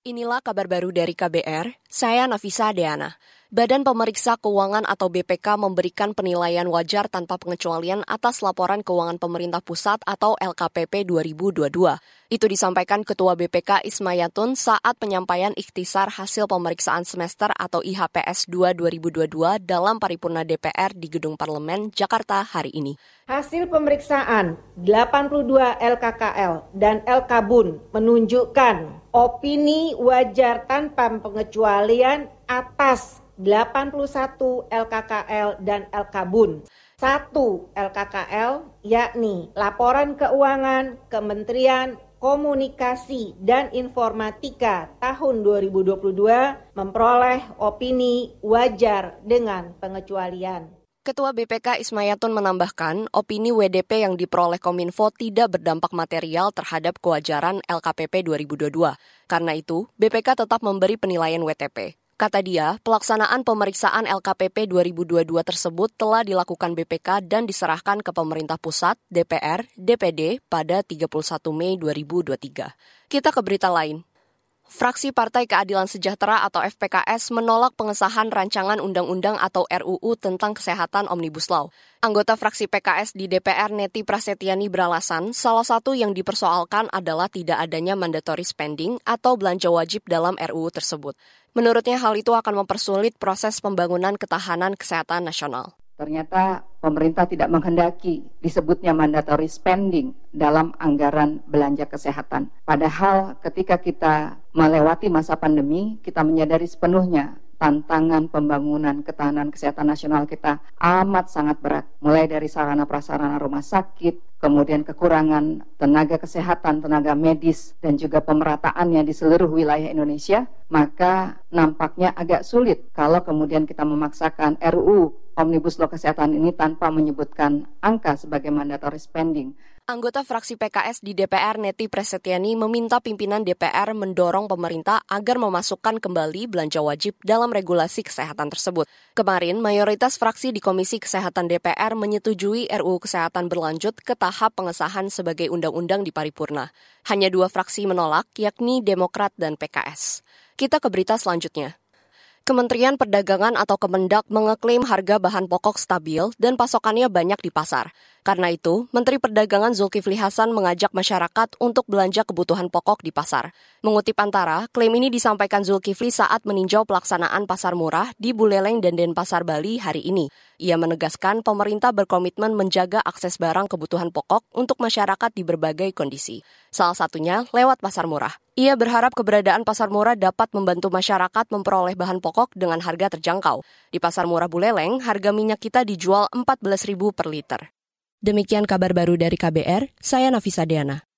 Inilah kabar baru dari KBR, saya Nafisa Deana. Badan Pemeriksa Keuangan atau BPK memberikan penilaian wajar tanpa pengecualian atas laporan keuangan pemerintah pusat atau LKPP 2022. Itu disampaikan Ketua BPK Ismayatun saat penyampaian ikhtisar hasil pemeriksaan semester atau IHPS 2 2022 dalam paripurna DPR di Gedung Parlemen, Jakarta hari ini. Hasil pemeriksaan 82 LKKL dan LKBUN menunjukkan opini wajar tanpa pengecualian atas 81 LKKL dan LKBUN. Satu LKKL yakni Laporan Keuangan Kementerian Komunikasi dan Informatika tahun 2022 memperoleh opini wajar dengan pengecualian. Ketua BPK Ismayatun menambahkan, opini WDP yang diperoleh Kominfo tidak berdampak material terhadap kewajaran LKPP 2022. Karena itu, BPK tetap memberi penilaian WTP. Kata dia, pelaksanaan pemeriksaan LKPP 2022 tersebut telah dilakukan BPK dan diserahkan ke pemerintah pusat, DPR, DPD pada 31 Mei 2023. Kita ke berita lain. Fraksi Partai Keadilan Sejahtera atau FPKS menolak pengesahan rancangan undang-undang atau RUU tentang kesehatan Omnibus Law. Anggota fraksi PKS di DPR Neti Prasetyani beralasan salah satu yang dipersoalkan adalah tidak adanya mandatory spending atau belanja wajib dalam RUU tersebut. Menurutnya hal itu akan mempersulit proses pembangunan ketahanan kesehatan nasional. Ternyata pemerintah tidak menghendaki disebutnya mandatory spending dalam anggaran belanja kesehatan. Padahal ketika kita melewati masa pandemi, kita menyadari sepenuhnya tantangan pembangunan ketahanan kesehatan nasional kita amat sangat berat. Mulai dari sarana prasarana rumah sakit, kemudian kekurangan tenaga kesehatan, tenaga medis, dan juga pemerataannya di seluruh wilayah Indonesia, maka nampaknya agak sulit kalau kemudian kita memaksakan RUU Omnibus Law Kesehatan ini tanpa menyebutkan angka sebagai mandatory spending. Anggota fraksi PKS di DPR Neti Presetyani meminta pimpinan DPR mendorong pemerintah agar memasukkan kembali belanja wajib dalam regulasi kesehatan tersebut. Kemarin, mayoritas fraksi di Komisi Kesehatan DPR menyetujui RUU Kesehatan berlanjut ke tahap pengesahan sebagai undang-undang di paripurna. Hanya dua fraksi menolak, yakni Demokrat dan PKS. Kita ke berita selanjutnya. Kementerian Perdagangan atau Kemendak mengeklaim harga bahan pokok stabil dan pasokannya banyak di pasar. Karena itu, Menteri Perdagangan Zulkifli Hasan mengajak masyarakat untuk belanja kebutuhan pokok di pasar. Mengutip Antara, klaim ini disampaikan Zulkifli saat meninjau pelaksanaan pasar murah di Buleleng dan Denpasar Bali hari ini. Ia menegaskan pemerintah berkomitmen menjaga akses barang kebutuhan pokok untuk masyarakat di berbagai kondisi. Salah satunya lewat pasar murah. Ia berharap keberadaan pasar murah dapat membantu masyarakat memperoleh bahan pokok dengan harga terjangkau. Di pasar murah Buleleng, harga minyak kita dijual Rp14.000 per liter. Demikian kabar baru dari KBR, saya Nafisa Deana.